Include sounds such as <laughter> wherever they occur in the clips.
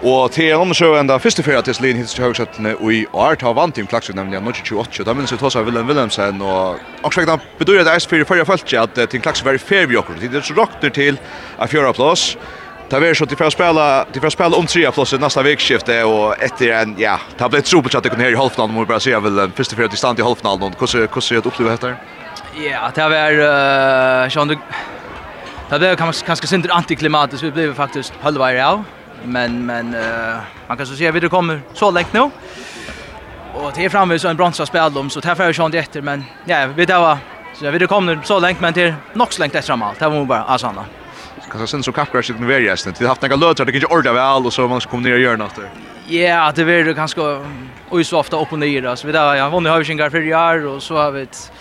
Og til en omsøg enda første ferie til Slin hittis til høgsettene og i år tar vant i klaksen nemlig av 1928. Da minnes vi tås av Willem Willemsen og Aksvegna bedyrer det eis fyrir fyrir fyrir at til en klaksen var i fyrir vi okkur. Det er så råkner til a fjøra plås. Ta ver så til fyrir spela, til fyrir spela om trea plass nästa nasta vikskifte og etter en, ja, ta blei trobelt at det kunne her i halvfinalen, må vi bare sier Willem, første fyrir til stand i halvfinalen, hvordan er det opplevd etter? Ja, det var, uh, sjån du, det ble kanske synd antiklimatiskt vi blev faktiskt halvvägs av, Men men uh, man kan så se vi det kommer så långt nu. Och det är framme så en bronsa spel om så tar för sånt efter men ja vi det var så vi det kommer så långt men till nog så långt efter mal. Det var bara asanna. Kan så sen så kapkar sig den varias det haft några lötar det kan ju ordar väl och så man ska komma ner och göra något. Ja, det blir det ganska oj så ofta upp och ner så vi där jag vann har ju inga för år och så har vi ett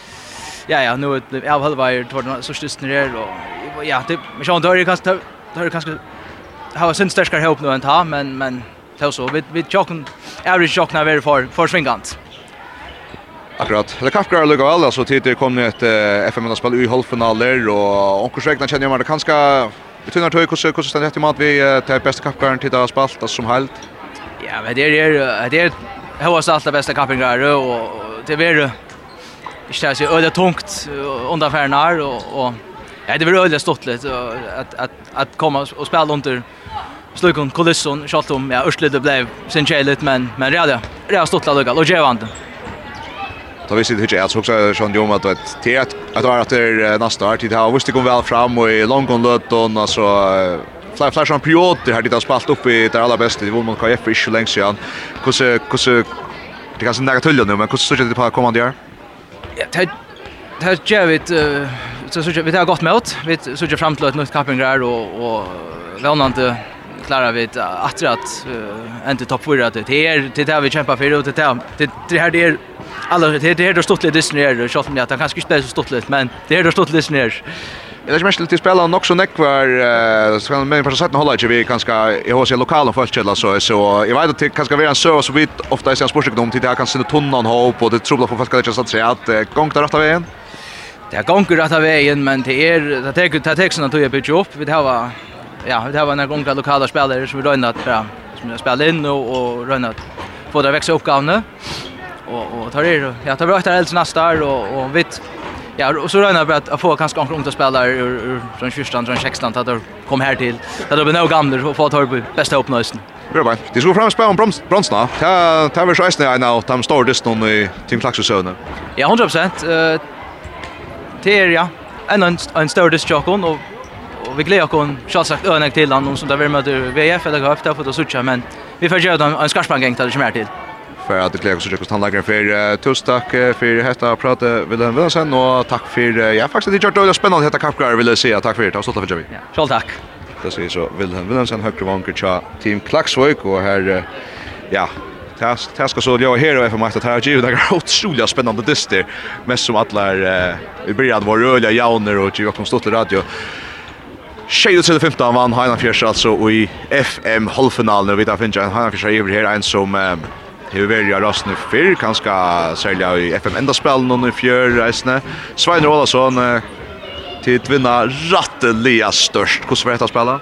ja ja nu ett halva år tog så stust ner och ja det men så då är det kanske då är det kanske har sin största hopp nu än ta men men tar så vi vi chocken average chocken över för för svingant. Akkurat. Det kan vara lugnt väl alltså tid det kom nu ett FM spel i halvfinaler och onkel Sjögna känner jag mer det kanske betyder att hur hur stannar det mat vi tar bästa kappgarn till att spalta som helt. Ja, men det är det är hur allt det bästa kappgarn och det är det är så öde tungt under färnar och och Ja, det var öliga stort lite att att att komma och spela under Slukon Kolisson shot om ja Ursle det blev sen chelet men men redan redan stått la lugga och Jevant. Då visste det inte att också Sean Jom att ett är att att vara nästa år tid har visste kom väl fram och i långon och alltså flash flash on period det har det spalt upp i det allra bästa i Volmon KF för så länge sedan. Hur hur det kanske nära tullen nu men hur så det på kommande år? Ja, det det gör vi så så vi har gått mot. Vi så fram till ett nytt kappingar och och vånande klarar vi att att inte topp fyra det är det där vi kämpar för och det där det här det är alla det det är då stort lite disney och så att det kanske spelar så stort lite men det är då stort lite disney. Det är mest lite spela nog så näck var så kan men på sätt hålla vi kanske i hos lokala folkkälla så så jag vet att det kanske vara en server så vitt ofta är sen sportsekdom till det här kan sinne tunnan ha upp och det tror på folk att säga att gång där rätta vägen det har gånger rätt vägen men det är det tar det tar såna att jag bygger upp vi har ja det var några gånger lokala spelare som vi rönat för som jag spelade in och och rönat få det växa uppgåvna och och tar det ja tar vi åter helt nästa år och och vitt Ja, och så rönnar vi att få kanske några unga spelare ur, ur, från 21 från 16 att de kom här till. Att det blir nog gamla och att ta på bästa uppnöjsen. Bra bra. Det skulle fram spela om bronsna. Ta ta vi schysst när jag nu, de står det någon i Team Klaxusönen. Ja, 100%. Eh det är ja en en, en större diskussion och och vi glädjer kon självsagt önek till han som där vi möter VF eller har haft att söka men vi får göra en, en skarpsbank där det kommer till för att det glädjer så tjockt handlagare för tusen tack för detta prata vill den Wilhelm sen och tack för ja faktiskt det gjort det spännande detta kapkar vill jag säga tack för det stolt för Javi. Ja, själv tack. Det säger så vill den Wilhelm sen högre vanker tja team Klaxvik och här ja Det ska så jag här och FM att här ju <laughs> det är otroligt spännande dyster mest som alla vi började vara rörliga jauner och ju kom stått i radio. Shade till 15 vann Hainan Fjärs alltså i FM halvfinalen vi där finns en Hainan Fjärs över här en som Hur vill jag rösta för kanske sälja i FM enda spel någon i fjör resne. Svein Olason till vinna ratteliga störst. Hur ska vi ta spela?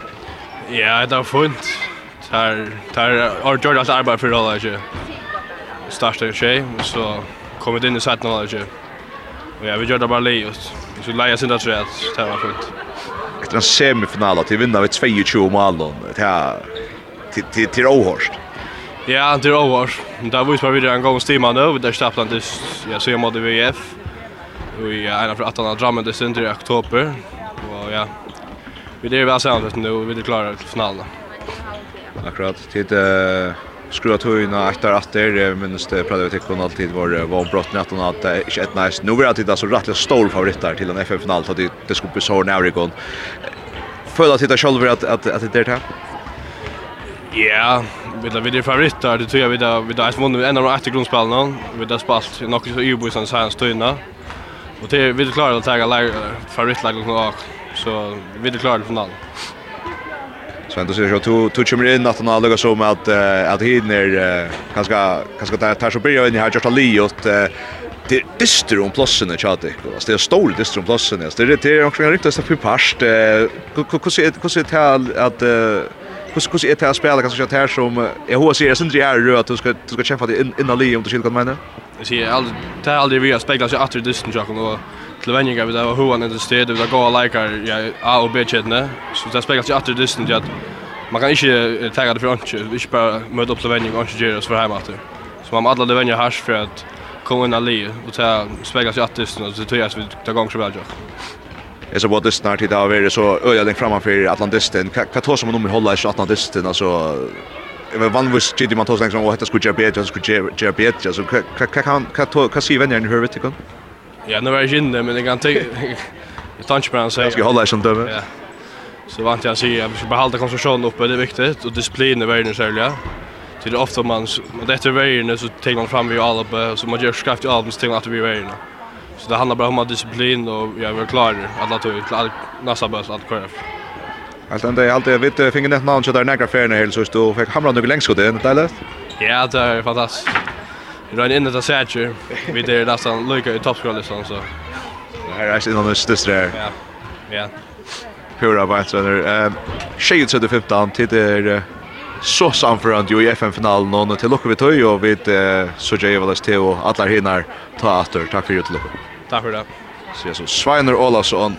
Ja, det var fint. Tar tar har gjort allt arbete för alla ju. Starta tjej så kommer det in i sätt några ju. Och jag vill det bara Leos. Vi skulle lägga sin där träd. Det var sjukt. Det är en semifinal att vinner med 22 mål då. Det här till till till Åhorst. Ja, det Åhorst. Där var ju bara vidare en gång stimma nu. Där stapplade det ja så jag mådde VF. Och jag en av att han har drammen det i oktober. Och ja. Vi det är väl sant nu vi är klara till finalen. Akkurat. Tid skruva tøyna etter atter, minnes det prøvde vi tikkun alltid var var brott natt og at det ikke et nice. Nå var alltid altså rettelig stor favoritter til en FF final at det skulle bli sårne Aurikon. Føler at det selv at, at, at det er Ja, vi där vidare favoriter, det tror jag vi där vi där vunnit en av de efter grundspelarna. Vi där spalt något så Ubo sen sen stöna. Och det vi klarar att ta läge favoritlag och så vi klarar finalen. Så ändå ser jag att du kommer in att han har lugat så med att att hiden är ganska ganska där tar så börjar in i här just ali och det dyster om platsen i chatte. Alltså det är stor dyster om platsen. Det är det är också en riktigt så för past. Hur ser hur ser det att hur hur är det att spela kanske att här som jag hör ser sen det är att du ska du ska kämpa dig in i ali om du skulle kunna mena. Jag ser aldrig det aldrig vi har speglat sig åter dysten jag och til vendinga við var hoan í stedet við gå leikar ja A og B chatna. So ta speglar sig aftur distant at man kan ikki taka det frá ikki ikki bara møta upp til vendinga og ikki gera oss for heim aftur. So man alla det vendinga hash for at koma inn ali og ta speglar sig aftur distant og so tøyast við ta gong sjálva. Jag så vad det snart idag är det så öja den framför Atlantisten. Vad tror som om vi håller i Atlantisten alltså Men vann vi skit man tog sen som att det skulle göra bättre, det skulle göra bättre. Så kan kan kan kan se vänner i huvudet kan. Ja, nu var jag inne, men det kan inte... <laughs> Jag tar inte på den säga. Jag ska hålla er som döme. Ja. Så vant jag att säga att vi ska behålla konsumtionen uppe, det är viktigt. Och disciplin är världen särskilt. Så det är ofta man, och efter världen så tänker man fram vid alla uppe. Så man gör skraft i alla, så tänker man att vi är världen. Så det handlar bara om disciplin och jag vill klara alla tog, nästa börs, allt kvar. Allt enda jag alltid vet fingernätt namn så där några färger helt så du fick hamra några längst skott det är lätt. Ja, det är fantastiskt. Rønne inn det sætjer. Vi er nesten lykke i toppskrollistan, så... Her er en av de største her. Ja, ja. Pura arbeidstrønner. Tjejet 7-15, tid er så samförant ju i FN-finalen och till lucka vi tog och vi så jag vill till och alla hinner ta åter. Tack för det. Tack för det. Så Sveiner Olausson